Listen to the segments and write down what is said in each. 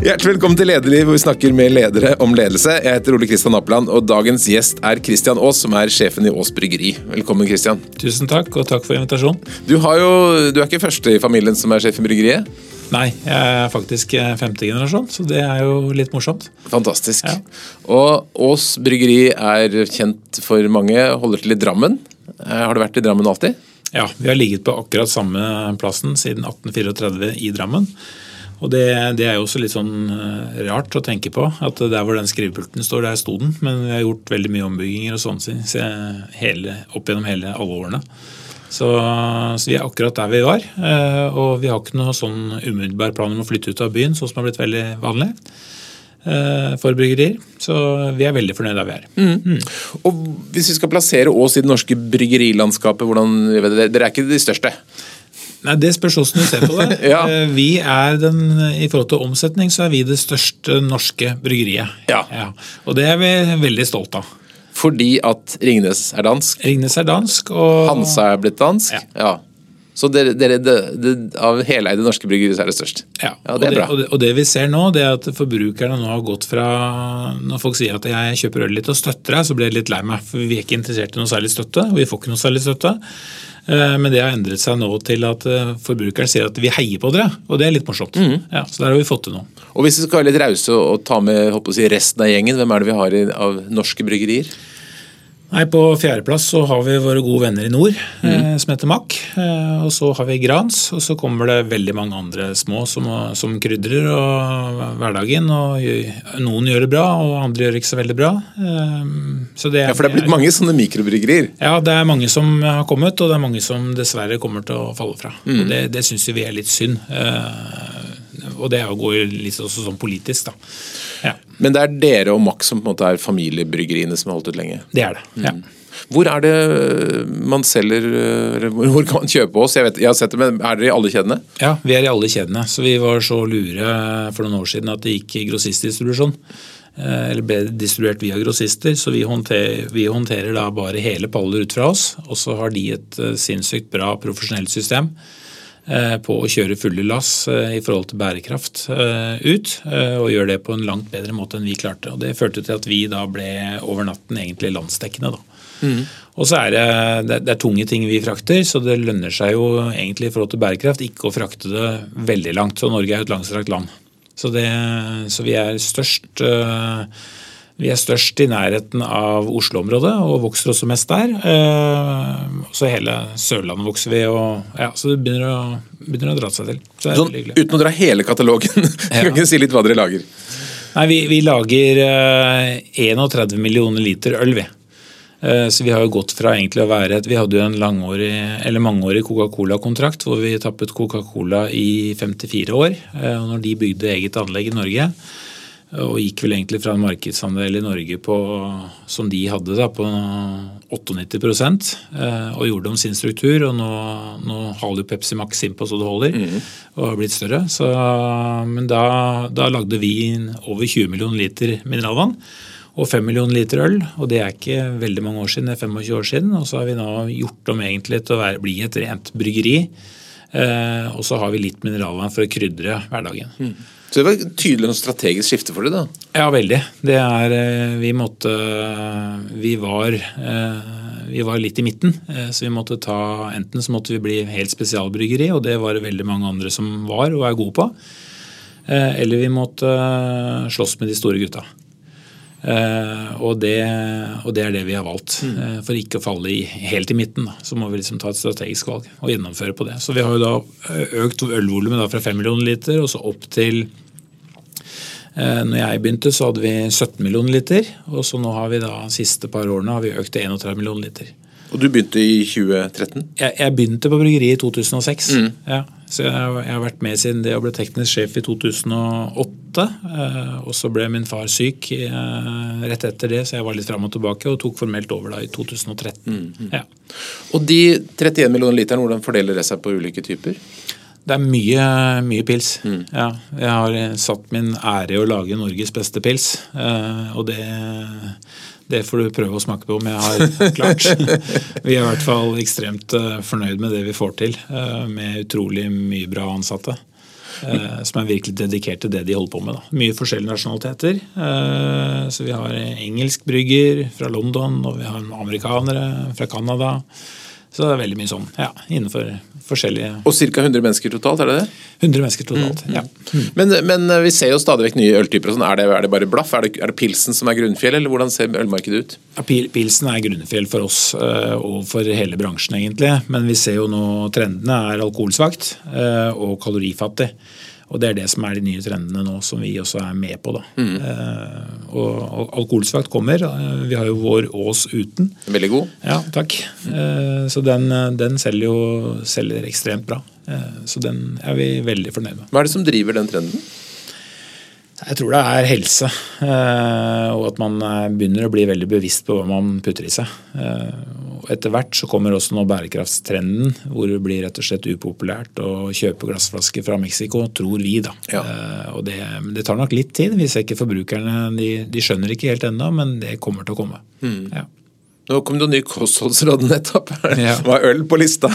Hjertelig velkommen til Lederliv, hvor vi snakker med ledere om ledelse. Jeg heter Ole Kristian Appeland, og dagens gjest er Kristian Aas, som er sjefen i Aas Bryggeri. Velkommen, Kristian. Tusen takk, og takk for invitasjonen. Du, har jo, du er ikke første i familien som er sjef i bryggeriet? Nei, jeg er faktisk eh, femte generasjon, så det er jo litt morsomt. Fantastisk. Ja. Og Aas Bryggeri er kjent for mange, holder til i Drammen. Eh, Har du vært i Drammen alltid? Ja, Vi har ligget på akkurat samme plassen siden 1834 i Drammen. Og det, det er jo også litt sånn eh, rart å tenke på, at der hvor den skrivepulten står, der sto den. Men vi har gjort veldig mye ombygginger og sånn opp gjennom hele alle årene. Så, så vi er akkurat der vi var. eh, Og vi har ikke noe sånn umiddelbar plan om å flytte ut av byen, sånn som har blitt veldig vanlig eh, for bryggerier. Så vi er veldig fornøyd der vi er. Og hvis vi skal plassere Ås i det norske bryggerilandskapet, hvordan Dere er ikke de største? Nei, Det spørs hvordan du ser på det. Ja. Eh, Vi er den, I forhold til omsetning så er vi det største norske bryggeriet. Ja. Og det er vi veldig stolt av. Fordi at Ringnes er dansk, Ringnes er dansk, og Hansa er blitt dansk. Ja. Ja. Så dere, dere det, det, av heleide norske bryggerier så er det størst? ja, Ja, det er og, bra. det, og, det, og det vi ser nå, det er at forbrukerne nå har gått fra Når folk sier at jeg kjøper øl litt og støtter deg, så blir jeg litt lei meg. For vi er ikke interessert i noe særlig støtte, og vi får ikke noe særlig støtte. Eh, Men det har endret seg nå til at eh, forbrukeren sier at vi heier på dere, og det er litt morsomt. Mm. Ja, så der har vi fått til noe. Og hvis vi skal være litt rause og ta med si, resten av gjengen, hvem er det vi har av norske bryggerier? Nei, På fjerdeplass så har vi våre gode venner i nord, eh, som heter Mack. Eh, og så har vi Grans, og så kommer det veldig mange andre små som, som krydrer og hverdagen. og Noen gjør det bra, og andre gjør det ikke så veldig bra. Eh, så det, Ja, For det er blitt mange sånne mikrobryggerier. Ja, det er mange som har kommet, og det er mange som dessverre kommer til å falle fra. Og Det, det syns vi er litt synd. Eh, og det går litt også sånn politisk, da. Ja, Men det er dere og Max som på en måte er familiebryggeriene som har holdt ut lenge. det er det. ja. Hvor er det man selger Hvor kan man kjøpe oss? Jeg, vet, jeg har sett det, men Er dere i alle kjedene? Ja, vi er i alle kjedene. Så vi var så lure for noen år siden at det gikk i grossistdistribusjon. eh, Eller ble distribuert via grossister. Så vi håndterer, vi håndterer da bare hele paller ut fra oss. Og så har de et eh, sinnssykt bra profesjonelt system på å kjøre fulle lass eh, i forhold til bærekraft eh, ut. eh, Og gjør det på en langt bedre måte enn vi klarte. Og Det førte til at vi da ble over natten egentlig landsdekkende. da. Og så er det, det, det er tunge ting vi frakter, så det lønner seg jo egentlig i forhold til bærekraft ikke å frakte det veldig langt. Så Norge er jo et langstrakt land. Så, det, så vi er størst øh, vi er størst i nærheten av Oslo-området og vokser også mest der. Eh, Så hele Sørlandet vokser vi, og ja, så det begynner å, begynner å dra seg til. Så det Sånn, uten å dra hele katalogen, kan ikke si litt hva dere lager? Nei, vi, vi lager eh, 31 millioner liter øl, vi. Eh, Så vi har jo gått fra egentlig å være et Vi hadde jo en langårig, eller mangeårig Coca-Cola-kontrakt hvor vi tappet Coca-Cola i 54 år. eh, Og når de bygde eget anlegg i Norge, og gikk vel egentlig fra en markedsandel i Norge på, som de hadde da, på 98 eh, og gjorde om sin struktur. og Nå, nå haler jo Pepsi Max innpå så det holder, og har blitt større. Så, men da, da lagde vi over 20 millioner liter mineralvann og 5 millioner liter øl. og Det er ikke veldig mange år siden, det er 25 år siden. Og så har vi nå gjort om egentlig til å være, bli et rent bryggeri. Eh, og så har vi litt mineralvann for å krydre hverdagen. Så det var tydelig og strategisk skifte for dere, da. Ja, veldig. Det er eh, Vi måtte Vi var eh, vi var litt i midten, eh, så vi måtte ta Enten så måtte vi bli helt spesialbryggeri, og det var det veldig mange andre som var og er gode på. Eller vi måtte slåss med de store gutta. Eh, Og det, og det er det vi har valgt. Eh, For ikke å falle i, helt i midten, da, så må vi liksom ta et strategisk valg og gjennomføre på det. Så vi har jo da eh, økt ølvolumet fra 5 millioner liter og så opp til Når jeg begynte, så hadde vi 17 millioner liter. Og så nå har vi da, siste par årene har vi økt til 31 millioner liter. Og du begynte i 2013? Jeg, jeg begynte på bryggeriet i 2006. Ja, så jeg, har- jeg har vært med siden det og ble teknisk sjef i 2008. eh, Og så ble min far syk eh, rett etter det, så jeg var litt fram og tilbake og tok formelt over da i 2013. Ja. Og de 31 millioner literne, hvordan fordeler det seg på ulike typer? Det er mye, mye pils. Ja, jeg har satt min ære i å lage Norges beste pils. eh, Og det, det får du prøve å smake på om jeg har klart. Vi er i hvert fall ekstremt eh, fornøyd med det vi får til, eh, med utrolig mye bra ansatte. eh, som er virkelig dedikert til det de holder på med. Da. Mye forskjellige nasjonaliteter. Så vi har engelsk brygger fra London, og vi har amerikanere fra Canada. Så det er veldig mye sånn ja, innenfor forskjellige Og ca. 100 mennesker totalt, er det det? 100 mennesker totalt, ja. Men, men vi ser jo stadig vekk nye øltyper. Sånn. Er, det, er det bare blaff? Er det, er det pilsen som er grunnfjell, eller hvordan ser ølmarkedet ut? Ja, pilsen er grunnfjell for oss eh, og for hele bransjen, egentlig. Men vi ser jo nå trendene er alkoholsvakt eh, og kalorifattig. Og Det er det som er de nye trendene nå, som vi også er med på. da. Mm. Eh, og, Alkoholsvakt kommer. Eh, vi har jo vår Ås uten. Veldig god. Ja, takk. Eh, så den, den selger jo selger ekstremt bra. Eh, så den er vi veldig fornøyd med. Hva er det som driver den trenden? Jeg tror det er helse, eh, og at man eh, begynner å bli veldig bevisst på hva man putter i seg. Etter hvert så kommer også nå bærekraftstrenden, hvor det blir rett og slett upopulært å kjøpe glassflasker fra Mexico, tror vi. da. Ja. Og det, det, tar nok litt tid. Vi ser ikke forbrukerne, de, de skjønner ikke helt ennå, men det kommer til å komme. Mm. Ja. Nå kom det noe ny kostholdsråd nettopp. Ja. Var øl på lista?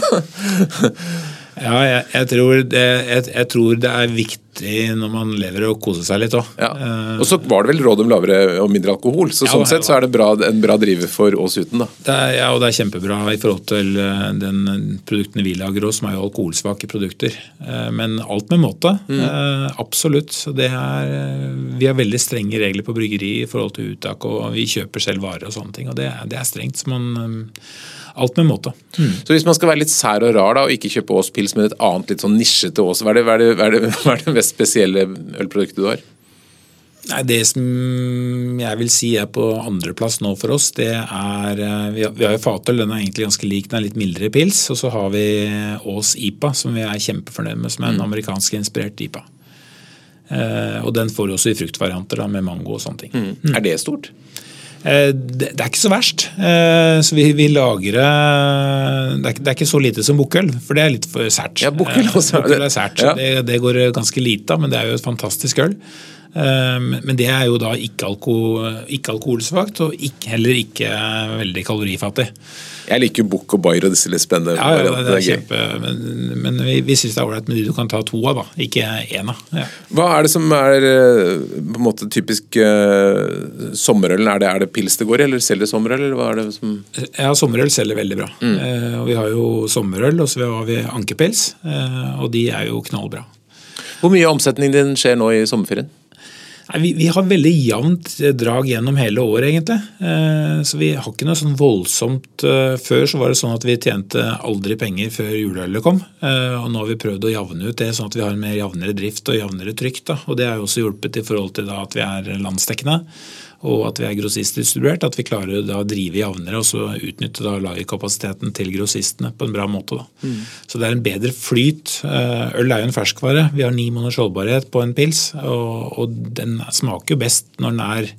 Ja, jeg, jeg, tror det, jeg, jeg, tror det, er viktig når man lever og koser seg litt òg. Ja. Og så var det vel råd om lavere og mindre alkohol, så ja, sånn sett så er det bra, en bra driver for oss uten. da. Er, ja, og det er kjempebra i forhold til eh, den produktene vi lager òg, som er jo alkoholsvake produkter. Eh, men alt med måte. Mm. Absolutt. Det er, vi har veldig strenge regler på bryggeri i forhold til uttak, og vi kjøper selv varer og sånne ting. og Det, det er strengt. så man alt med måte. Mm. Så hvis man skal være litt sær og rar da, og ikke kjøpe Ås pils, men et annet litt sånn nisjete Ås, hva er, det, hva, er det, hva, er det, hva er det mest spesielle ølproduktet du har? Nei, Det som jeg vil si er på andreplass nå for oss, det er eh, Vi har, jo fatøl, den er egentlig ganske lik, den er litt mildere pils. Og så har vi Ås IPA, som vi er kjempefornøyd med, som er en mm. amerikansk inspirert IPA. Eh, og den får vi også i fruktvarianter da, med mango og sånne ting. Mm. Mm. Er det stort? Eh, det, er ikke så verst. Eh, så vi, vi lagrer det er, det er, ikke så lite som bukkøl, for det er litt for sært. Ja, bukkøl eh, er sært. Ja. Det, det, går ganske lite av, men det er jo et fantastisk øl. Men det er jo da ikke, alko, ikke alkoholsvakt, og ikke, heller ikke veldig kalorifattig. Jeg liker jo Bukk og Bayer og disse litt spennende ja, ja, det er kjempe, Men, men vi, vi syns det er ålreit med de du kan ta to av, da, ikke én av. Ja. Hva er det som er eh, på en måte typisk uh, sommerølen? Er det, er det pils det går i, eller selger sommerøl? eller hva er det som... Ja, sommerøl selger veldig bra. Mm. Uh, og Vi har jo sommerøl, og så har vi ankepils, uh, og de er jo knallbra. Hvor mye av omsetningen din skjer nå i sommerferien? Nei, vi, vi, har veldig jevnt drag gjennom hele året, egentlig. Eh, så vi har ikke noe sånn voldsomt eh, Før så var det sånn at vi tjente aldri penger før juleølet kom. Eh, og nå har vi prøvd å javne ut det, sånn at vi har en mer javnere drift og javnere trykk. Da. Og det har jo også hjulpet i forhold til da, at vi er landsdekkende og at vi er grossistdistribuert, at vi klarer å drive jevnere og så utnytte da lagerkapasiteten til grossistene på en bra måte. Mm. Så det er en bedre flyt. Eh, øl er jo en ferskvare. Vi har ni måneders holdbarhet på en pils, og, og, den smaker jo best når den er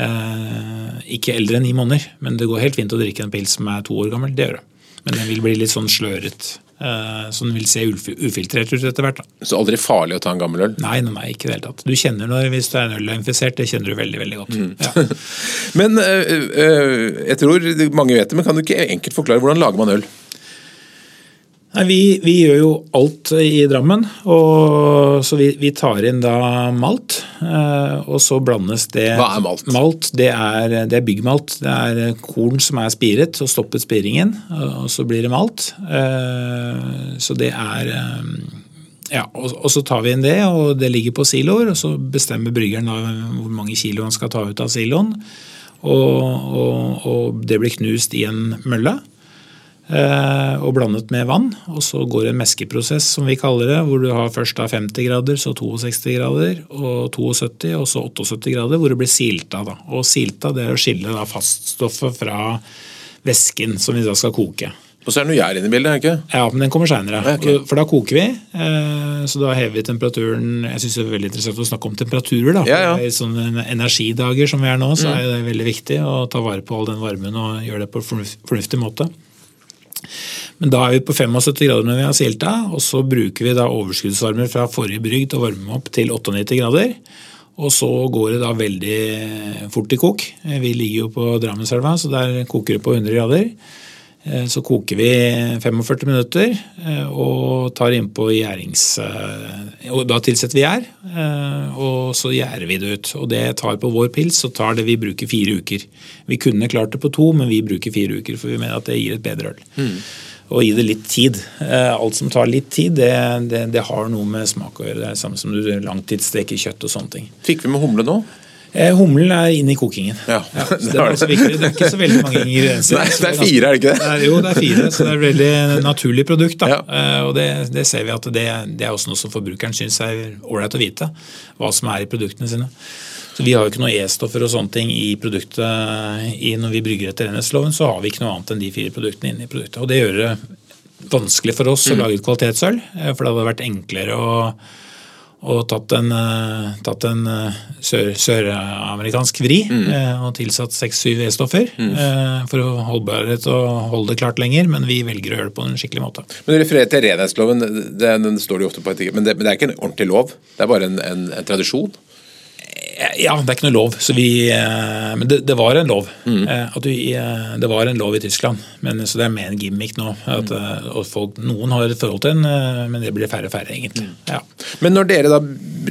eh, ikke eldre enn ni måneder. Men det går helt fint å drikke en pils som er to år gammel. Det gjør det. Men den vil bli litt sånn sløret. Eh, så den vil se ufiltrert ut etter hvert. Da. Så aldri farlig å ta en gammel øl? Nei, nei, nei ikke i det hele tatt. Du kjenner når hvis det er en øl er infisert, det kjenner du veldig veldig godt. Mm. Ja. men øh, øh, jeg tror mange vet det, men kan du ikke enkelt forklare hvordan lager man øl? Nei, vi, vi, gjør jo alt i Drammen. Og, så vi, vi, tar inn da malt. Eh, og så blandes det Hva er malt? Malt, Det er, det er byggmalt. Det er korn som er spiret og stoppet spiringen. Og så blir det malt. Eh, så det er eh, ja, og, og, så tar vi inn det, og det ligger på siloer. Og så bestemmer bryggeren da hvor mange kilo han skal ta ut av siloen. Og, og, og det blir knust i en mølle. Eh, og blandet med vann. Og så går det en meskeprosess, som vi kaller det, hvor du har først 50 grader, så 62 grader, og 72, og så 78 grader, hvor det blir silta. Da. Og silta det er å skille da faststoffet fra væsken som vi da skal koke. Og så er det noe gjær inne i bildet? ikke? Ja, men den kommer seinere. Okay. For da koker vi. Eh, så da hever vi temperaturen Jeg syns det er veldig interessant å snakke om temperaturer. da. Ja, ja. I sånne energidager som vi er nå, så mm. er det veldig viktig å ta vare på all den varmen og gjøre det på en fornuftig måte. Men da er vi på 75 grader når vi har silta, og så bruker vi da overskuddsvarmer fra forrige brygg til å varme opp til 98 grader. Og så går det da veldig fort i kok. Vi ligger jo på Drammenselva, så der koker det på 100 grader. Eh, så koker vi 45 minutter eh, og tar innpå gjærings... Eh, og da tilsetter vi gjær, og så gjærer vi det ut. Og det tar på vår pils, så tar det vi bruker fire uker. Vi kunne klart det på to, men vi bruker fire uker, for vi mener at det gir et bedre øl. Mm. Og gi det litt tid. Alt som tar litt tid, det, det, det har noe med smak å gjøre. Det er samme som du langtidssteker kjøtt og sånne ting. Fikk vi med humle nå? Eh, humlen er inne i kokingen. Ja, ja det, er det, er det, er ikke så veldig mange ingredienser. Nei, det er fire, er det ikke det? det er, jo, det er fire, så det er et veldig naturlig produkt. Ja. Uh, og det, ser vi at det, er også noe som forbrukeren syns er ålreit å vite. Hva som er i produktene sine. Så Vi har jo ikke noe E-stoffer og sånne ting i produktet i, når vi brygger etter renhetsloven. Så har vi ikke noe annet enn de fire produktene inne i produktet. Og Det gjør det vanskelig for oss mm. å lage et kvalitetsøl, eh, for det hadde vært enklere å og tatt en, eh, tatt en eh, søramerikansk vri mm. Eh, og tilsatt seks-syv E-stoffer mm. for å holdbarhet og holde det klart lenger, men vi velger å gjøre det på en skikkelig måte. Men Du refererer til renhetsloven, den står det jo ofte på etikett, men, men, det er ikke en ordentlig lov? Det er bare en, en, en tradisjon? Ja, det er ikke noe lov. Vi, eh, men det, det, var en lov. Mm. Eh, vi, eh, det var en lov i Tyskland, men, så det er mer en gimmick nå. At, folk, noen har et forhold til den, men det blir færre og færre, egentlig. Mm. Ja. Men når dere da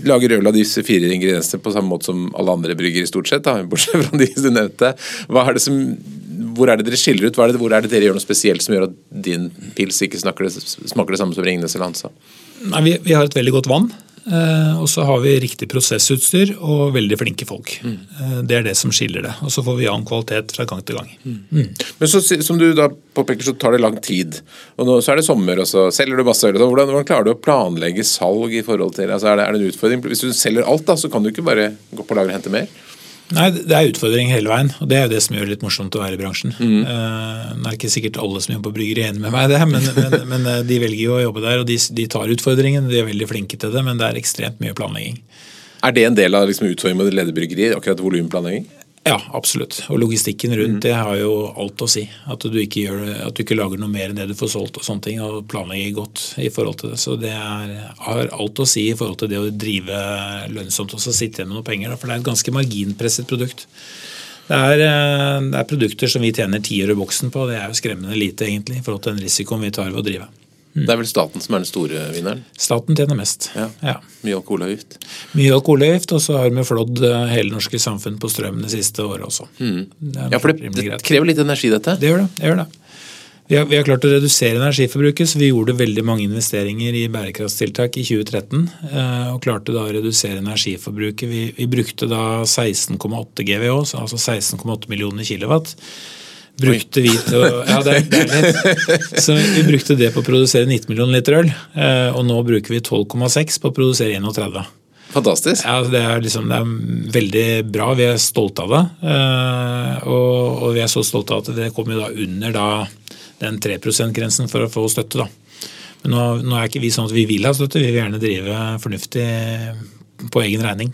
lager øl av disse fire ingrediensene på samme måte som alle andre brygger, stort sett, da, bortsett fra de du nevnte, er som, hvor er det dere skiller ut? Er det, hvor er det dere gjør noe spesielt som gjør at din pils ikke det, smaker det samme som Ringnes eller Hansa? Nei, vi, vi har et veldig godt vann. Eh, og så har vi riktig prosessutstyr og veldig flinke folk. Mm. Det er det som skiller det. Og så får vi annen kvalitet fra gang til gang. Mm. Mm. Men så, som du da påpeker, så tar det lang tid. Og nå så er det sommer, og så selger du masse øl. Hvordan, hvordan, klarer du å planlegge salg i forhold til altså er, det, er det en utfordring? Hvis du selger alt, da, så kan du ikke bare gå på lager og hente mer? Nei, Det er utfordring hele veien, og det er jo det som gjør det litt morsomt å være i bransjen. Mm. Uh, det er ikke sikkert alle som jobber på bryggeri er enig med meg i det, men, men, men, eh, de velger jo å jobbe der. og de, de, tar utfordringen, de er veldig flinke til det, men det er ekstremt mye planlegging. Er det en del av liksom, utfordringen med lederbryggeri, akkurat volumplanlegging? Ja, absolutt. Og logistikken rundt mm. det har jo alt å si. At du, ikke gjør, at du ikke lager noe mer enn det du får solgt og sånne ting, og planlegger godt i forhold til det. Så det er, har alt å si i forhold til det å drive lønnsomt og så sitte igjen med noe penger. For det er et ganske marginpresset produkt. Det er, eh, det er produkter som vi tjener tiår i boksen på, det er jo skremmende lite egentlig i forhold til den risikoen vi tar ved å drive. Mm. Det er vel staten som er den store vinneren? Staten tjener mest. Ja. ja. Mye alkoholavgift? Mye alkoholavgift, og så har vi flådd eh, hele norske samfunn på strøm det siste året også. Mm. ja, for det, det, krever litt energi, dette? Det gjør det. det, gjør det. Vi har, vi har, klart å redusere energiforbruket, så vi gjorde veldig mange investeringer i bærekraftstiltak i 2013. Eh, og klarte da å redusere energiforbruket. Vi, vi brukte da 16,8 GWH, altså 16,8 millioner kilowatt brukte vi til å Ja, det er, det Så vi brukte det på å produsere 19 millioner liter øl, eh, og nå bruker vi 12,6 på å produsere 31. Fantastisk. Ja, det er, liksom, det er veldig bra. Vi er stolte av det. Eh, og, og vi er så stolte av at det kommer da under da, den 3 %-grensen for å få støtte. da. Men nå, nå, er ikke vi sånn at vi vil ha støtte, vi vil gjerne drive fornuftig på egen regning.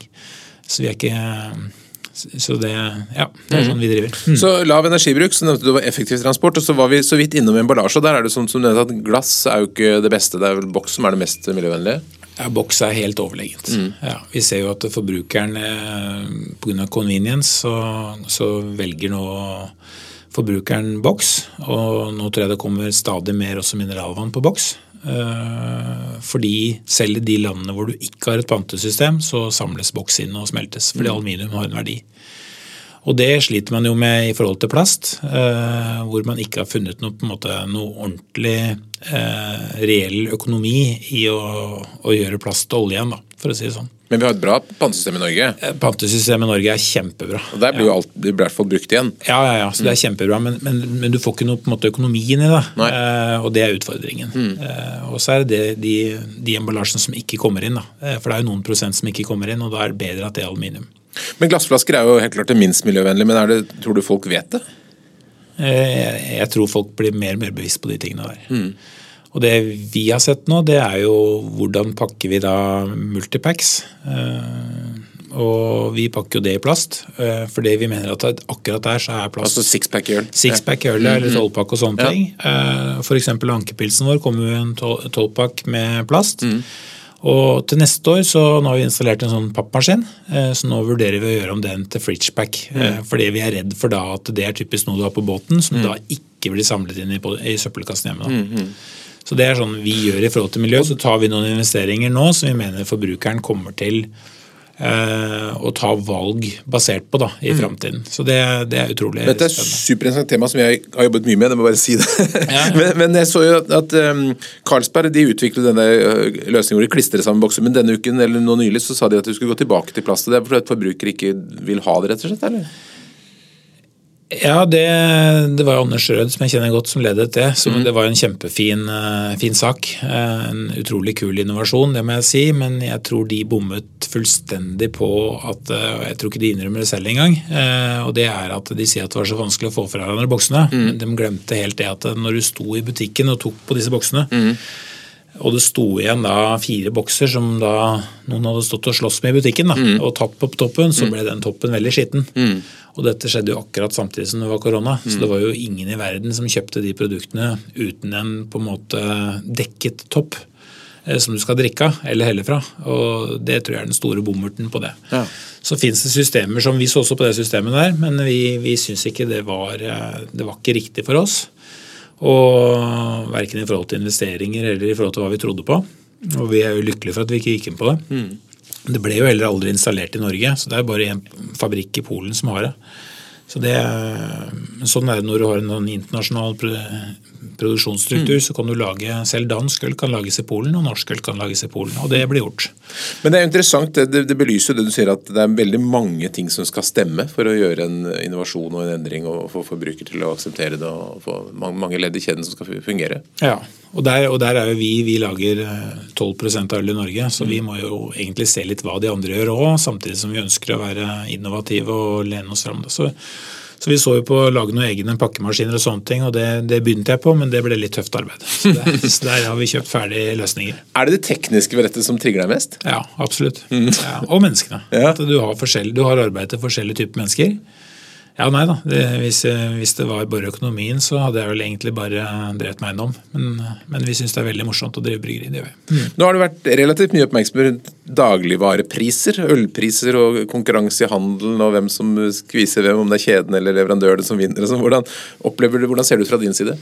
Så vi er ikke så det, ja, det er mm. sånn vi driver. Mm. Så lav energibruk, så nevnte du var effektiv transport. og Så var vi så vidt innom emballasje. og Der er det sånn som du nevnte at glass er jo ikke det beste. Det er vel boks som er det mest miljøvennlige? Ja, Boks er helt overlegent. Mm. Ja, vi ser jo at forbrukeren eh, pga. convenience så, så, velger nå forbrukeren boks. Og nå tror jeg det kommer stadig mer også mineralvann på boks. Eh, fordi selv i de landene hvor du ikke har et pantesystem, så samles boks inn og smeltes. Fordi mm. aluminium har en verdi. Og det sliter man jo med i forhold til plast, eh, hvor man ikke har funnet noe, måte, noe ordentlig eh, reell økonomi i å, å, gjøre plast til olje igjen, da, for å si det sånn. Men vi har et bra pantesystem i Norge? Eh, pantesystemet i Norge er kjempebra. Og Der blir jo alt i hvert fall brukt igjen? Ja, ja, ja, så det er mm. kjempebra. Men, men, men du får ikke noe på en måte økonomien i det. Eh, og det er utfordringen. Mm. Eh, og så er det de, de emballasjene som ikke kommer inn. Da. Eh, for det er jo noen prosent som ikke kommer inn, og da er det bedre at det er aluminium. Men glassflasker er jo helt klart det minst miljøvennlige, men det, tror du folk vet det? Eh, jeg tror folk blir mer og mer bevisst på de tingene der. Mm. Og det vi har sett nå, det er jo hvordan pakker vi da multipacks. Eh, og vi pakker jo det i plast, eh, fordi vi mener at akkurat der så er plast Altså sixpack-øl? Sixpack-øl ja. eller tolvpakke og sånne ja. ting. Eh, F.eks. ankepilsen vår kommer jo i en tolvpakk med plast. Mm. Og til neste år så nå har vi installert en sånn pappmaskin, så nå vurderer vi å gjøre om den til fridgepack. Mm. Fordi vi er redd for da at det er typisk noe du har på båten som mm. da ikke blir samlet inn i, i søppelkassen hjemme. Da. Mm, så det er sånn vi gjør i forhold til miljø. Så tar vi noen investeringer nå som vi mener forbrukeren kommer til Eh, å ta valg basert på da, i mm. framtiden. Så det, det, er utrolig spennende. Dette er et superinteressant tema som jeg har jobbet mye med, jeg må bare si det. Ja. men, men, jeg så jo at, at um, Carlsberg de utviklet denne løsningen hvor de klistrer sammen bokser, men denne uken eller nå nylig så sa de at du skulle gå tilbake til plast. Det er fordi at forbrukere ikke vil ha det, rett og slett? eller? Ja, det, det, var Anders Rød som jeg kjenner godt som ledet det. Så mm. Det var en kjempefin uh, fin sak. Uh, en utrolig kul innovasjon, det må jeg si. Men jeg tror de bommet fullstendig på at uh, Jeg tror ikke de innrømmer det selv engang. og det er at de sier at det var så vanskelig å få fra hverandre boksene. Mm. Men de glemte helt det at når du sto i butikken og tok på disse boksene mm. Og det sto igjen da fire bokser som da noen hadde stått og slåss med i butikken. da, mm. Og tatt på toppen, så mm. ble den toppen veldig skitten. Mm. Og dette skjedde jo akkurat samtidig som det var korona. Mm. Så det var jo ingen i verden som kjøpte de produktene uten en på en måte dekket topp eh, som du skal drikke av eller helle fra. Og Det tror jeg er den store bommerten på det. Ja. Så fins det systemer som Vi så også på det systemet der, men vi, vi syns ikke det var, eh, det var ikke riktig for oss. Og Verken i forhold til investeringer eller i forhold til hva vi trodde på. Og vi er jo lykkelige for at vi ikke gikk inn på det. Mm. Det ble jo heller aldri installert i Norge, så det er bare en fabrikk i Polen som har det. Så det, sånn er det når du har en internasjonal produksjonsstruktur, mm. så kan du lage selv dansk øl kan lages i Polen, og norsk øl kan lages i Polen. Og det blir gjort. Men det er interessant, det, det belyser det du sier at det er veldig mange ting som skal stemme for å gjøre en innovasjon og en endring og få forbruker til å akseptere det og få mange ledd i kjeden som skal fungere. Ja, og der, og der er jo vi Vi lager 12 eh, av øl i Norge, så vi må jo egentlig se litt hva de andre gjør òg, samtidig som vi ønsker å være innovative og lene oss fram. Så, så vi så jo på å lage noen egne pakkemaskiner og sånne ting, og det, det, begynte jeg på, men det ble litt tøft arbeid. Så, der, så der har vi kjøpt ferdige løsninger. Er det det tekniske ved dette som trigger deg mest? Ja, absolutt. Mm. Ja, og menneskene. Ja. At du har, du har arbeid til forskjellige typer mennesker. Ja, nei da. Det, hvis, hvis, det var bare økonomien, så hadde jeg vel egentlig bare drevet meg innom. Men, men vi syns det er veldig morsomt å drive bryggeri. Det gjør. Mm. Nå har det vært relativt mye oppmerksomhet dagligvarepriser, ølpriser og konkurranse i handelen og hvem som skviser hvem, om det er kjeden eller leverandøren som vinner. Sånn. Hvordan, du, hvordan ser det ut fra din side?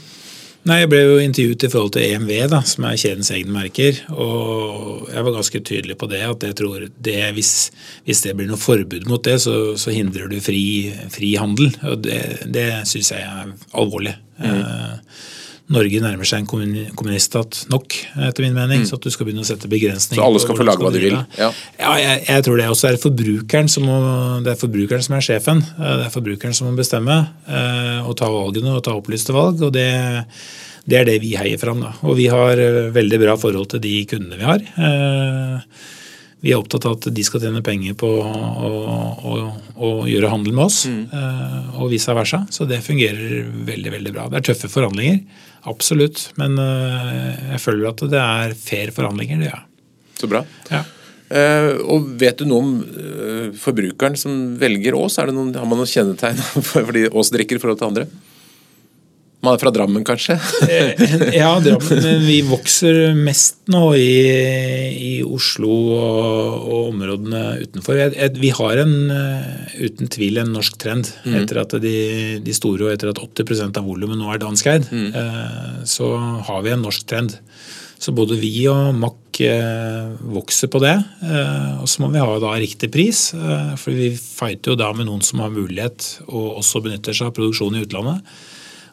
Nei, Jeg ble jo intervjuet i forhold til EMV, da, som er kjedens egne merker. Og jeg var ganske tydelig på det. At jeg tror det, hvis, hvis det blir noe forbud mot det, så, så hindrer du fri, fri, handel. Og det, det syns jeg er alvorlig. Mm. Eh, Norge nærmer seg en kommuniststat nok, etter min mening. Mm. Så at du skal begynne å sette begrensninger. Så alle skal få lage hva de vil? Ja, ja jeg, jeg, tror det også er forbrukeren som må, det er forbrukeren som er sjefen. Eh, det er forbrukeren som må bestemme eh, og ta valgene og ta opplyste valg. og det, det er det vi heier fram. Da. Og vi har eh, veldig bra forhold til de kundene vi har. Vi er opptatt av at de skal tjene penger på å, å, å gjøre handel med oss, mm. og vice versa. Så det fungerer veldig veldig bra. Det er tøffe forhandlinger. Absolutt. Men eh, jeg føler at det er fair forhandlinger, det, ja. Så bra. Ja. Uh, og Vet du noe om uh, forbrukeren som velger Ås? Har man noen kjennetegn for, for de Ås drikker i forhold til andre? Man er fra Drammen, kanskje? ja, Drammen. Men vi vokser mest nå i, i Oslo og, og, områdene utenfor. Vi har en, uten tvil en norsk trend. Mm. Etter at de, de, store og etter at 80% av volumet nå er danskeid, mm. Eh, så har vi en norsk trend. Så både vi og Mack eh, vokser på det. Eh, og så må vi ha da riktig pris, for vi fighter jo da med noen som har mulighet og også benytter seg av produksjon i utlandet.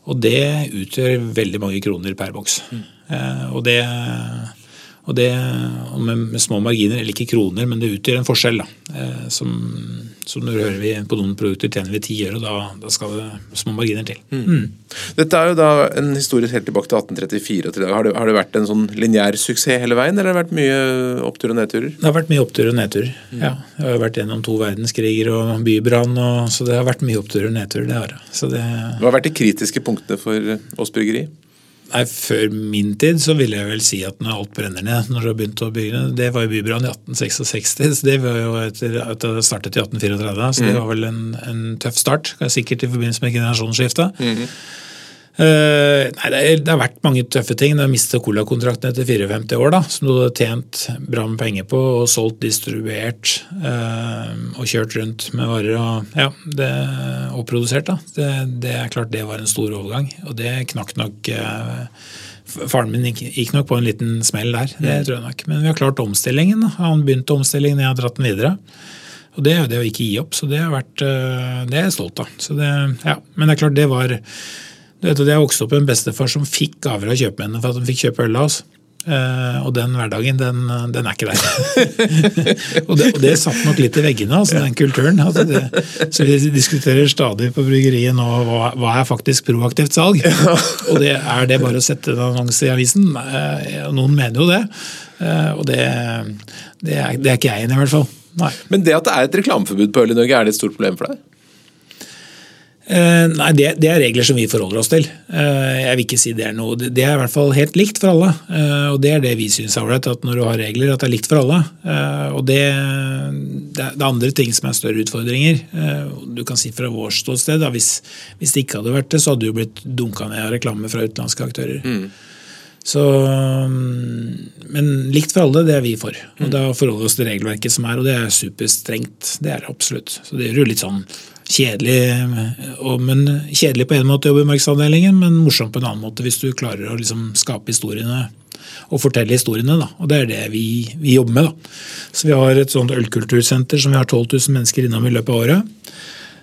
Og det utgjør veldig mange kroner per boks. Mm. Eh, og det, og det med, med, små marginer, eller ikke kroner, men det utgjør en forskjell. Da. Eh, som, som når hører vi på noen produkter tjener vi ti øre, og da, da, skal det små marginer til. Mm. Mm. Dette er jo da en historie helt tilbake til 1834 og til dag. Har det, har det vært en sånn lineær suksess hele veien, eller har det vært mye opptur og nedturer? Det har vært mye opptur og nedturer, mm. ja. Jeg har vært gjennom to verdenskriger og bybrann, og, så det har vært mye opptur og nedturer. det har det. Hva har vært de kritiske punktene for Ås bryggeri? Nei, Før min tid så ville jeg vel si at når alt brenner ned, når du har begynt å bygge Det var jo bybrann i 1866, så det var jo etter at det startet i 1834. Så det mm. var vel en, en tøff start, sikkert i forbindelse med generasjonsskiftet. Mm -hmm. Uh, nei, det, er, det, har vært mange tøffe ting. Du har mistet Cola-kontrakten etter 54 år, da, som du hadde tjent bra med penger på og solgt, distribuert uh, og kjørt rundt med varer og, ja, det, og produsert. Da. Det, det, er klart det var en stor overgang, og det knakk nok uh, Faren min gikk, nok på en liten smell der, det mm. tror jeg nok. Men vi har klart omstillingen. Han begynte omstillingen, jeg har dratt den videre. Og det er det å ikke gi opp, så det, har vært, det er jeg stolt av. Det, ja. Men det er klart det var du vet, Jeg vokste opp med en bestefar som fikk gaver av kjøpmennene for at han fikk kjøpe øl av oss. Uh, og den hverdagen, den, den er ikke der. og, det, og, det, satt nok litt i veggene, altså den kulturen. Altså det, så vi diskuterer stadig på bryggeriet nå hva, hva er faktisk proaktivt salg. og det er det bare å sette en annonse i avisen? Uh, noen mener jo det. Uh, og det, det, er, det er ikke jeg enig i, i hvert fall. Nei. Men det at det er et reklameforbud på øl i Norge, er det et stort problem for deg? Eh, nei, det, det, er regler som vi forholder oss til. Eh, jeg vil ikke si det er noe Det er i hvert fall helt likt for alle. Eh, og det er det vi syns er ålreit, at når du har regler, at det er likt for alle. Og det, det, er andre ting som er større utfordringer. Du kan si fra vårt ståsted, hvis, hvis, det ikke hadde vært det, så hadde du blitt dunka ned av reklame fra utenlandske aktører. Mm. Så, men likt for alle, det er vi for. Og mm. Da forholder vi oss til regelverket som er, og det er superstrengt. Det er det absolutt. Så det gjør jo litt sånn kjedelig, men kjedelig på en måte å jobbe i markedsavdelingen, men morsomt på en annen måte hvis du klarer å liksom skape historiene og fortelle historiene. Da. Og Det er det vi, vi, jobber med. Da. Så Vi har et sånt ølkultursenter som vi har 12 000 mennesker innom i løpet av året.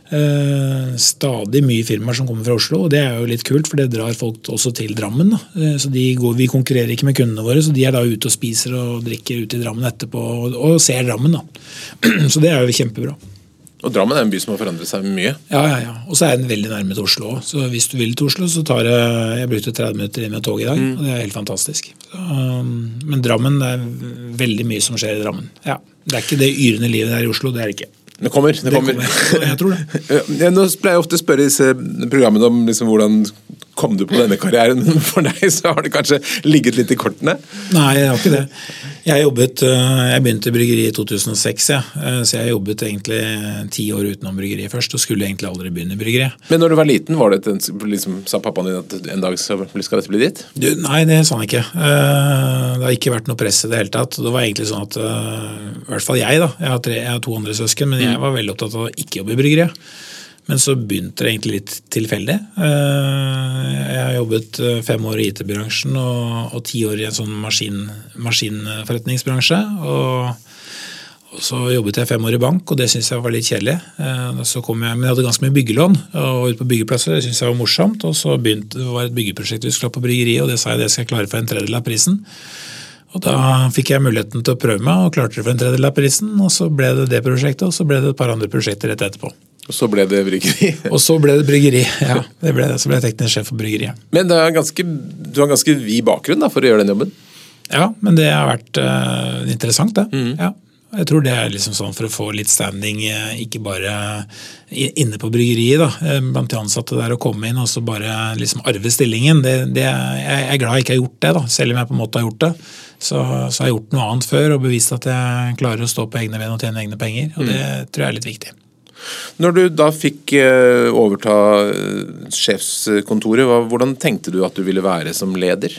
Eh, stadig mye firmaer som kommer fra Oslo, og det er jo litt kult, for det drar folk også til Drammen. Eh, så går, Vi konkurrerer ikke med kundene våre, så de er da ute og spiser og drikker ute i Drammen etterpå og, og ser Drammen. da. Så det er jo kjempebra. Og Drammen er en by som har forandret seg mye? Ja, ja, ja. Og så er den veldig nærme til Oslo òg. Så hvis du vil til Oslo, så tar det Jeg brukte 30 minutter inn med tog i dag, mm. og det er helt fantastisk. Så, um, men Drammen, det er veldig mye som skjer i Drammen. Ja. Det er ikke det yrende livet der i Oslo, det er det ikke. Det kommer. Det, det kommer. kommer. Jeg tror det. Nå pleier jeg ofte å spørre disse programmene om liksom hvordan kom du på denne karrieren, men for deg så har det kanskje ligget litt i kortene? Nei, jeg har ikke det. Jeg, jobbet, eh, jeg begynte i bryggeriet i 2006, ja. Eh, så jeg jobbet egentlig ti år utenom bryggeriet først, og skulle egentlig aldri begynne i bryggeriet. Men når du var liten, var det et, liksom, sa pappaen din at en dag skal, dette bli ditt? Du, nei, det sa han ikke. Eh, det har ikke vært noe press i det hele tatt. Det var egentlig sånn at, i hvert fall jeg, da, jeg har, tre, jeg har to andre søsken, men jeg mm. var veldig opptatt av å ikke jobbe i bryggeriet. Men så begynte det egentlig litt tilfeldig. Eh, jeg har jobbet eh, fem år i IT-bransjen og, og, ti år i en sånn maskin, maskinforretningsbransje. Og, og, så jobbet jeg fem år i bank, og det syntes jeg var litt kjedelig. Eh, jeg, Men jeg hadde ganske mye byggelån og ute på byggeplasser, det syntes jeg var morsomt. Og så begynte, det var et byggeprosjekt vi skulle ha på bryggeriet, og det sa jeg det skal jeg klare for en tredjedel av prisen. Og Da fikk jeg muligheten til å prøve meg, og klarte det for en tredjedel av prisen. Og så ble det det prosjektet, og så ble det et par andre prosjekter rett etterpå. Og så ble det bryggeri? og så ble det bryggeri, ja. Det ble det. Så ble jeg teknisk sjef for bryggeriet. Men ganske, du har ganske vid bakgrunn da, for å gjøre den jobben? Ja, men det har vært uh, interessant, det. Mm. Ja. Jeg tror det er liksom sånn for å få litt standing, eh, ikke bare inne på bryggeriet, da, eh, blant de ansatte der, å komme inn og så bare liksom arve stillingen. Det, det, jeg er glad jeg ikke har gjort det, da, selv om jeg på en måte har gjort det. Så, så har jeg gjort noe annet før og bevist at jeg klarer å stå på egne ben og tjene egne penger. og Det mm. tror jeg er litt viktig. Når du da fikk eh, overta eh, sjefskontoret, hvordan tenkte du at du ville være som leder?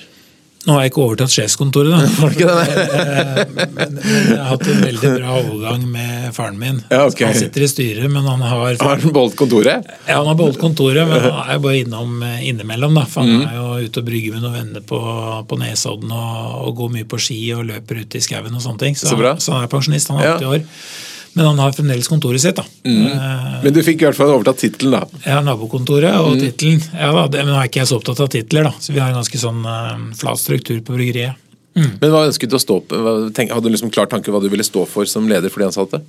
Nå har jeg ikke overtatt sjefskontoret, da. Det? men, men, jeg har hatt en veldig bra overgang med faren min. Ja, okay. Han sitter i styret, men han har Har han beholdt kontoret? Ja, han har beholdt kontoret, men han er bare innom eh, innimellom. da, for Han mm. er jo ute og brygger med noen venner på, på Nesodden og, og, går mye på ski og løper ute i skauen og sånne ting. Så, så, så, han er pensjonist, han er 80 ja. år. Men han har fremdeles kontoret sitt. da. Mm. Eh, men du fikk i hvert fall overtatt tittelen, da? Ja, nabokontoret og mm. tittelen. Ja, da, men nå er ikke jeg så opptatt av titler, da. Så vi har en ganske sånn uh, flat struktur på bryggeriet. Mm. Men hva ønsket du å stå på? Hadde du liksom klar tanke hva du ville stå for som leder for de ansatte?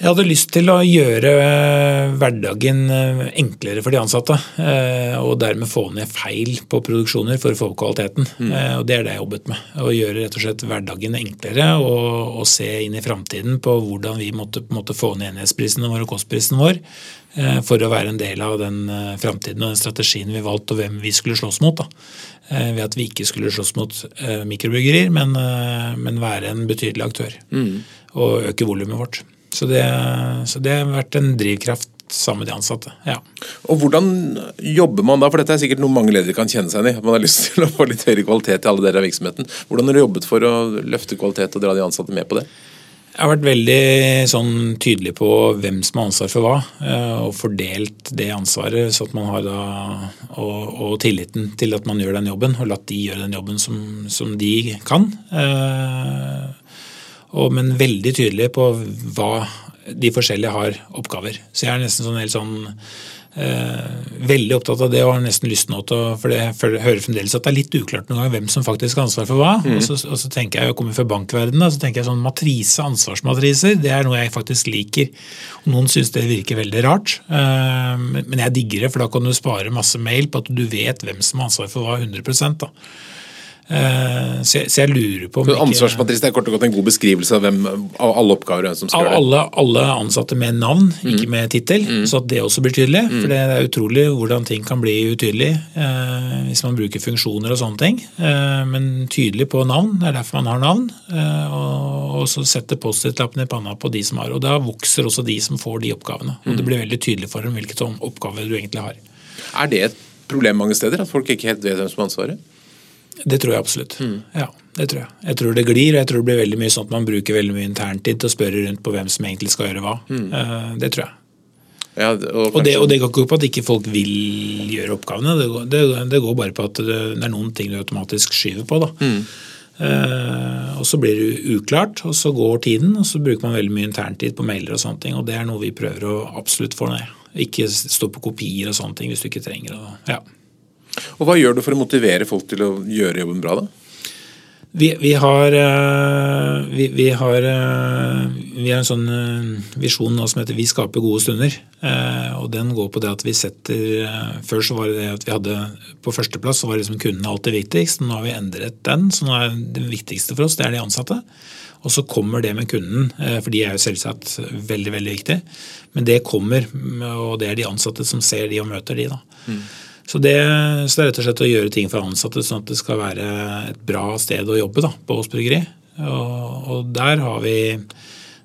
Jeg hadde lyst til å gjøre eh, hverdagen eh, enklere for de ansatte. Eh, og dermed få ned feil på produksjoner for å få opp kvaliteten. Mm. Og Det er det jeg jobbet med. Å gjøre rett og slett hverdagen enklere og, og se inn i framtiden på hvordan vi måtte, måtte få ned enhetsprisene våre og kostprisen vår for å være en del av den framtiden og den strategien vi valgte og hvem vi skulle slåss mot. Da. Ved at vi ikke skulle slåss mot mikrobryggerier, men, men være en betydelig aktør. Mm. Og øke volumet vårt. Så det, så det, har vært en drivkraft sammen med de ansatte. ja. Og Hvordan jobber man da, for dette er sikkert noe mange ledere kan kjenne seg igjen i. at Man har lyst til å få litt høyere kvalitet i alle deler av virksomheten. Hvordan har du jobbet for å løfte kvalitet og dra de ansatte med på det? Jeg har vært veldig sånn, tydelig på hvem som har ansvar for hva, eh, og fordelt det ansvaret så at man har da, og, og, tilliten til at man gjør den jobben, og latt de gjøre den jobben som, som de kan. Eh, og, men veldig tydelig på hva de forskjellige har oppgaver. Så jeg er nesten sånn helt sånn Eh, veldig opptatt av det og har nesten lyst nå til å For jeg hører fremdeles at det er litt uklart noen gang hvem som faktisk har ansvar for hva. Mm. Og, så, og, så, tenker jeg, jeg kommer fra bankverdenen, så tenker jeg sånn matrise, ansvarsmatriser, det er noe jeg faktisk liker. Og noen syns det virker veldig rart, eh, men jeg digger det, for da kan du spare masse mail på at du vet hvem som har ansvar for hva 100 da. Eh, så jeg, så jeg, lurer på om Ansvarsmatrisen er kort og godt en god beskrivelse av, hvem, av alle oppgaver som skal gjøre det? Alle, alle ansatte med navn, mm. ikke med tittel, mm. så at det også blir tydelig. Mm. For det er utrolig hvordan ting kan bli utydelig eh, hvis man bruker funksjoner og sånne ting. Eh, men tydelig på navn, det er derfor man har navn. Eh, og, og, så setter Post-It-lappen i panna på de som har. Og da vokser også de som får de oppgavene. Og det mm. blir veldig tydelig for dem hvilke oppgaver du egentlig har. Er det et problem mange steder, at folk ikke helt vet hvem som har ansvaret? Det tror jeg absolutt. Mm. Ja, det tror jeg. Jeg tror det glir, og jeg tror det blir veldig mye sånn at man bruker veldig mye interntid til å spørre rundt på hvem som egentlig skal gjøre hva. Mm. Uh, det tror jeg. Ja, og, og, det, og, det, går ikke på at ikke folk vil gjøre oppgavene, det går, det, det går bare på at det, er noen ting du automatisk skyver på. da. Mm. Uh, og så blir det uklart, og så går tiden, og så bruker man veldig mye interntid på mailer og sånne ting, og det er noe vi prøver å absolutt få ned. Ikke stå på kopier og sånne ting hvis du ikke trenger det. Ja. Og Hva gjør du for å motivere folk til å gjøre jobben bra? da? Vi, vi, har, eh, vi, vi, har, eh, vi, har, en sånn eh, visjon nå som heter 'Vi skaper gode stunder'. og Den går på det at vi setter Før så var det det at vi hadde på førsteplass så var liksom kunden alltid viktigst. Nå har vi endret den, så nå er det viktigste for oss det er de ansatte. Og så kommer det med kunden, for de er jo selvsagt veldig veldig viktig. Men det kommer, og det er de ansatte som ser de og møter de. da. Mm. Så det, så det, er rett og slett å gjøre ting for ansatte sånn at det skal være et bra sted å jobbe da, på Ås bryggeri. Og, og, der har vi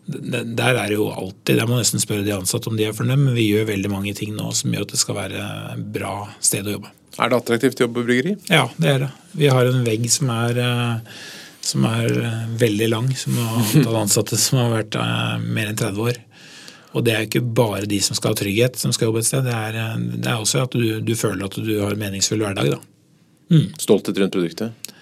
der er det jo alltid, der må nesten spørre de ansatte om de er fornøyd, men vi gjør veldig mange ting nå som gjør at det skal være et bra sted å jobbe. Er det attraktivt å jobbe på bryggeri? Ja, det er det. Vi har en vegg som er, som er veldig lang, som har ansatte som har vært eh, mer enn 30 år. Og det er ikke bare de som skal ha trygghet, som skal jobbe et sted. Det er, det er også at du, du, føler at du har en meningsfull hverdag. Da. Mm. Stolthet rundt produktet?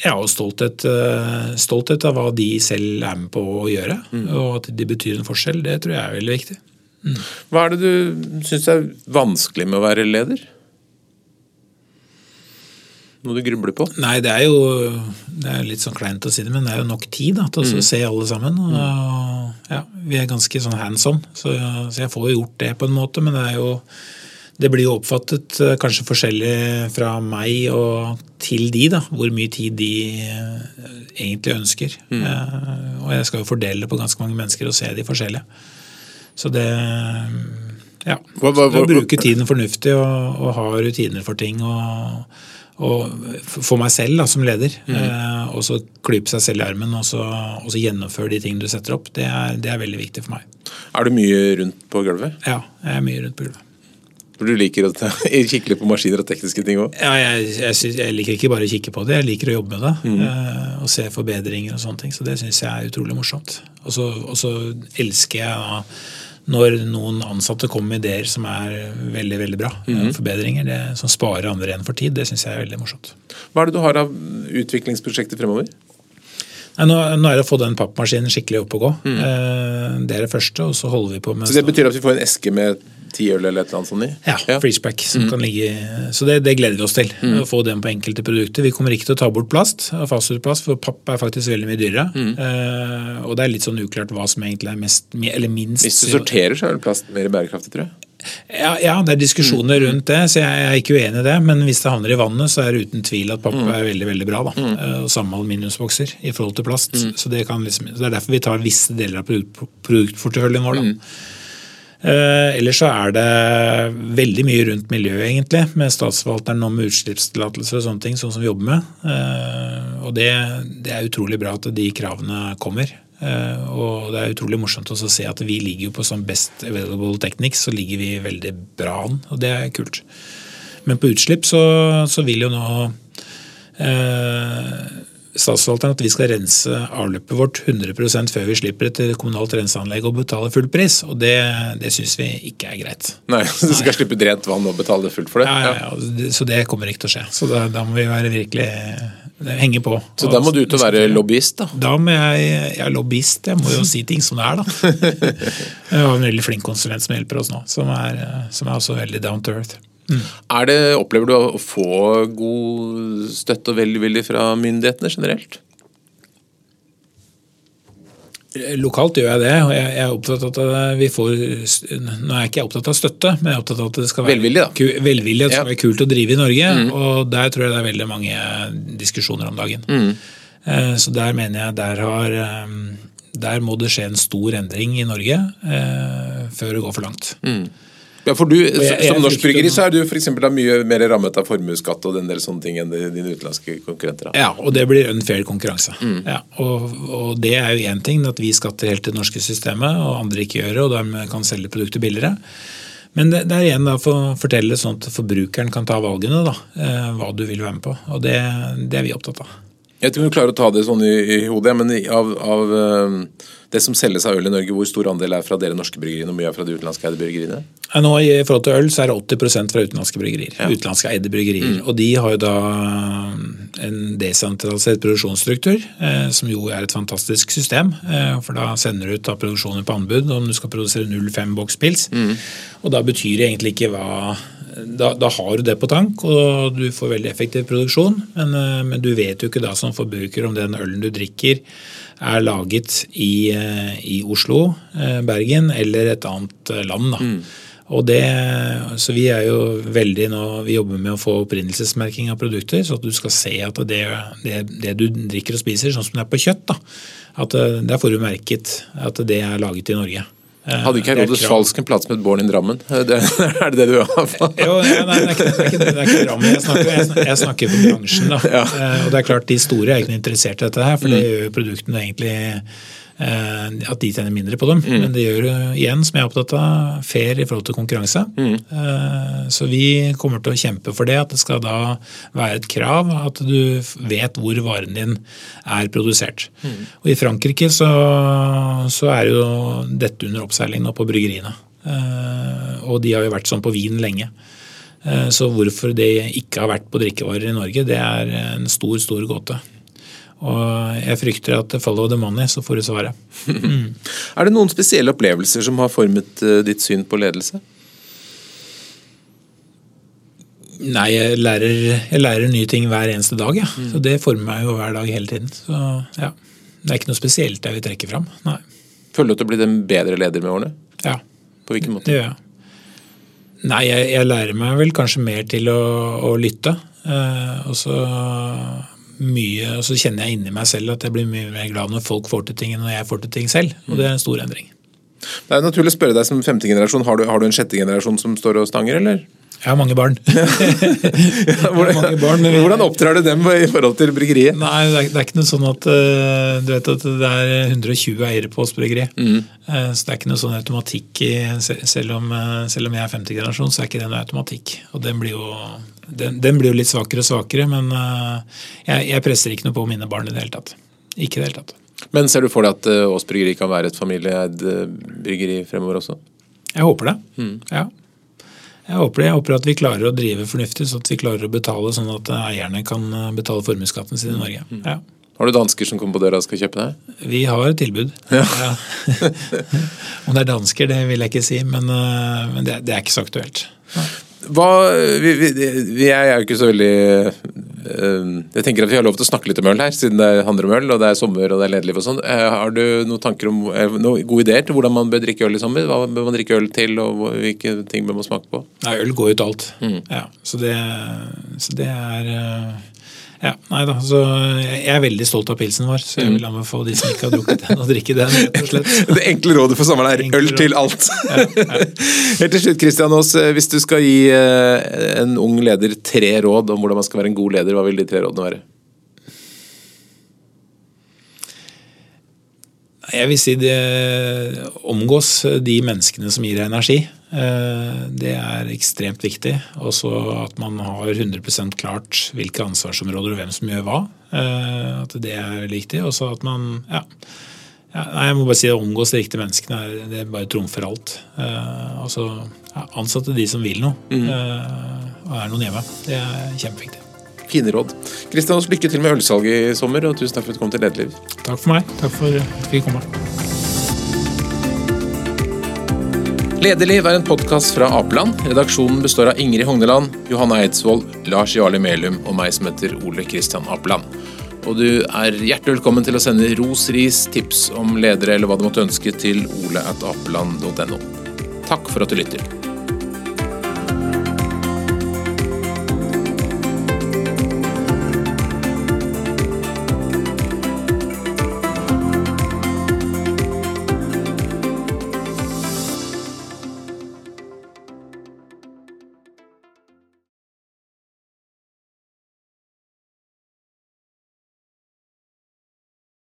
Ja, og stolthet, eh, stolthet, av hva de selv er med på å gjøre. Mm. Og at de betyr en forskjell. Det tror jeg er veldig viktig. Mm. Hva er det du syns er vanskelig med å være leder? Noe du grubler på? Nei, det er jo det er litt sånn kleint å si det, men det er jo nok tid da, til å mm. se alle sammen. Og, ja, vi er ganske sånn hands on, så, så, jeg får jo gjort det på en måte. Men det er jo det blir jo oppfattet eh, kanskje forskjellig fra meg og til de, da, hvor mye tid de eh, egentlig ønsker. Mm. Eh, og jeg skal jo fordele på ganske mange mennesker og se de forskjellige. Så det Ja. Hva, hva, hva, bruke tiden fornuftig og, og ha rutiner for ting. og for meg selv da, som leder. Mm. Eh, og så klype seg selv i armen og så, og så gjennomføre de tingene du setter opp. Det er, det er, veldig viktig for meg. Er du mye rundt på gulvet? Ja, jeg er mye rundt på gulvet. For Du liker å kikke litt på maskiner og tekniske ting òg? Ja, jeg, jeg, jeg, liker ikke bare å kikke på det, jeg liker å jobbe med det. Mm. Eh, og se forbedringer og sånne ting. Så det syns jeg er utrolig morsomt. Og så elsker jeg da når noen ansatte kommer med ideer som er veldig veldig bra, mm. forbedringer, det, som sparer andre igjen for tid, det syns jeg er veldig morsomt. Hva er det du har av utviklingsprosjekter fremover? Nei, nå, nå, er det å få den pappmaskinen skikkelig opp og gå. Mm. Eh, det er det første, og så holder vi på med Så det betyr at vi får en eske med ti øl eller et eller annet sånt i? Ja, ja. freezepack. Som mm. kan ligge, så det, det, gleder vi oss til. Mm. Å få den på enkelte produkter. Vi kommer ikke til å ta bort plast, plast for papp er faktisk veldig mye dyrere. Mm. Uh, og det er litt sånn uklart hva som egentlig er mest, eller minst Hvis du sorterer, så er vel plast mer bærekraftig, tror jeg. Ja, ja, det er diskusjoner mm. rundt det, så jeg er ikke uenig i det. Men hvis det havner i vannet, så er det uten tvil at papp mm. er veldig veldig bra. da. Mm. Uh, samme aluminiumsbokser i forhold til plast. Mm. Så det, liksom, det, er derfor vi tar visse deler av produkt, produktporteføljen vår. da. Mm. Eh, ellers så er det veldig mye rundt miljøet, egentlig, med statsforvalteren om utslippstillatelser og sånne ting, sånn som vi jobber med. Eh, og det, det, er utrolig bra at de kravene kommer. Uh, og det er utrolig morsomt å se at vi ligger på sånn best available technics, så ligger vi veldig bra an, og det er kult. Men på utslipp så, så vil jo nå statsforvalteren at vi skal rense avløpet vårt 100% før vi slipper et kommunalt renseanlegg og betaler full pris. Og det, det syns vi ikke er greit. Nei, Du skal Nei. slippe ut rent vann og betale fullt for det? Ja, ja, ja, Så det kommer ikke til å skje. Så da, da må vi være virkelig henge på. Så da må du ut og være lobbyist, da? Da må jeg, jeg er lobbyist. Jeg må jo si ting som det er, da. Jeg har en veldig flink konsulent som hjelper oss nå, som er, som er også veldig down to earth. Mm. Er det, Opplever du å få god støtte og velvilje fra myndighetene generelt? Lokalt gjør jeg det. og jeg er opptatt av at vi får, Nå er jeg ikke opptatt av støtte, men jeg er opptatt av at det skal være velvilje, da. velvilje at det skal være kult å drive i Norge. Mm. og Der tror jeg det er veldig mange diskusjoner om dagen. Mm. Eh, så der mener jeg der, har, eh, der må det skje en stor endring i Norge eh, før det går for langt. Mm. Ja, for du, jeg, Som norsk bryggeri så er du for eksempel, mye mer rammet av formuesskatt og den del sånne ting enn dine utenlandske konkurrenter. Ja, og det blir unfair konkurranse. Mm. Ja, og, og, det er jo én ting, at vi skatter helt til det norske systemet, og andre ikke gjør det, og dermed kan selge produkter billigere. Men det, det er igjen da for å fortelle sånn at forbrukeren kan ta valgene, da, eh, hva du vil være med på. Og det, det er vi opptatt av. Jeg vet ikke om du klarer å ta det sånn i, i hodet, men av, av uh, det som selges av øl i Norge, hvor stor andel er fra dere norske bryggeriene og mye er fra de utenlandske eide bryggeriene? Nå I forhold til øl så er det 80% fra utenlandske bryggerier. Ja. Utenlandske eide bryggerier. Mm. Og de har jo da en desentralisert produksjonsstruktur, eh, som jo er et fantastisk system. Eh, for da sender du ut da produksjoner på anbud om du skal produsere 0,5 bokspils. Mm. Og da betyr det egentlig ikke hva da, da, har du det på tank, og du får veldig effektiv produksjon. Men, eh, men, du vet jo ikke da som forbruker om den ølen du drikker er laget i, eh, i Oslo, eh, Bergen eller et annet land. da. Mm. Og det, så Vi er jo veldig nå, vi jobber med å få opprinnelsesmerking av produkter, så at du skal se at det, det, det du drikker og spiser, sånn som det er på kjøtt, da, at der får du merket at det er laget i Norge. Eh, Hadde ikke Herodes Falsk en plate som het Born in Drammen? Det, er det det du har? jo, nei, det er ikke, det er ikke, det er ikke Drammen. Jeg snakker, jeg, jeg snakker for bransjen. da. Ja. Eh, og det er klart De store er ikke interessert i dette, her, for det mm. gjør produktene egentlig at de tjener mindre på dem. Mm. Men det gjør igjen, som jeg er opptatt av, fair i forhold til konkurranse. Mm. Eh, så vi kommer til å kjempe for det. At det skal da være et krav at du vet hvor varen din er produsert. Mm. Og I Frankrike så, så, er jo dette under oppseiling nå på bryggeriene. Eh, og de har jo vært sånn på vin lenge. Så hvorfor det ikke har vært på drikkevarer i Norge, det er en stor, stor gåte. Og jeg frykter at follow the money, så får du svaret. Mm. er det noen spesielle opplevelser som har formet uh, ditt syn på ledelse? Nei, jeg lærer, jeg lærer, nye ting hver eneste dag. Ja. Mm. Så Det former meg jo hver dag hele tiden. Så ja, Det er ikke noe spesielt jeg vil trekke fram. Nei. Føler du at du blitt en bedre leder med årene? Ja. På hvilken måte? Det gjør jeg. Nei, jeg, jeg, lærer meg vel kanskje mer til å, å lytte. Eh, og så mye, og så kjenner jeg inni meg selv at jeg blir mye mer glad når folk får til ting enn når jeg får til ting selv. Og det er en stor endring. Det er naturlig å spørre deg som femte generasjon, har du, har du en sjette generasjon som står og stanger, eller? Jeg har mange barn. hvordan, mange barn vi, hvordan oppdrar du dem i forhold til bryggeriet? Nei, det er, det er ikke noe sånn at uh, du vet at det er 120 eiere på oss bryggeri. Mm. Uh, så det er ikke noe sånn automatikk i, selv, om, uh, selv om jeg er femte generasjon, så er ikke det noe automatikk. Og den blir jo den, den, blir jo litt svakere og svakere, men jeg, jeg, presser ikke noe på mine barn i det hele tatt. Ikke i det hele tatt. Men ser du for deg at Ås bryggeri kan være et familieeid bryggeri fremover også? Jeg håper det. Mm. Ja. Jeg håper det. Jeg håper at vi klarer å drive fornuftig, så at vi klarer å betale sånn at eierne kan betale formuesskatten sin i Norge. Mm. Ja. Har du dansker som kommer på døra og skal kjøpe deg? Vi har et tilbud. Ja. Ja. Om det er dansker, det vil jeg ikke si, men, men det, det, er ikke så aktuelt. Hva, vi, vi, vi, er jo ikke så veldig Jeg tenker at vi har lov til å snakke litt om øl her, siden det handler om øl og det er sommer og det er lederliv og sånn. Uh, har du noen tanker om uh, noen gode ideer til hvordan man bør drikke øl i sommer? Hva bør man drikke øl til, og hvilke ting bør man smake på? Nei, Øl går jo til alt. Mm. Ja, så, det, så det er ja, nei da, så Jeg er veldig stolt av pilsen vår, så jeg vil anbefale de som ikke har drukket den, å drikke den. rett og slett. Det enkle rådet for sommeren er øl til alt. Ja, ja. Helt til slutt, Kristian Aas, eh, hvis du skal gi eh, en ung leder tre råd om hvordan man skal være en god leder, hva vil de tre rådene være? Jeg vil si det omgås de menneskene som gir deg energi. Eh, det er ekstremt viktig. Også at man har 100% klart hvilke ansvarsområder og hvem som gjør hva. Eh, at det er veldig viktig. Også at man ja, ja, jeg må bare si at omgås de riktige menneskene. Det bare trumfer alt. Eh, altså, ansatte de som vil noe, mm. og er noen hjemme. Det er kjempeviktig. Fine råd. Kristian, lykke til med ølsalget i sommer, og tusen takk for at du kom til Lederliv. Takk for meg. Takk for at vi fikk komme. Lederliv er en podkast fra Apeland. Redaksjonen består av Ingrid Hogneland, Johanne Eidsvoll, Lars Jarli Melum og meg som heter Ole Kristian Apeland. Og du er hjertelig velkommen til å sende ros, ris, tips om ledere eller hva du måtte ønske til ole.apeland.no. Takk for at du lytter.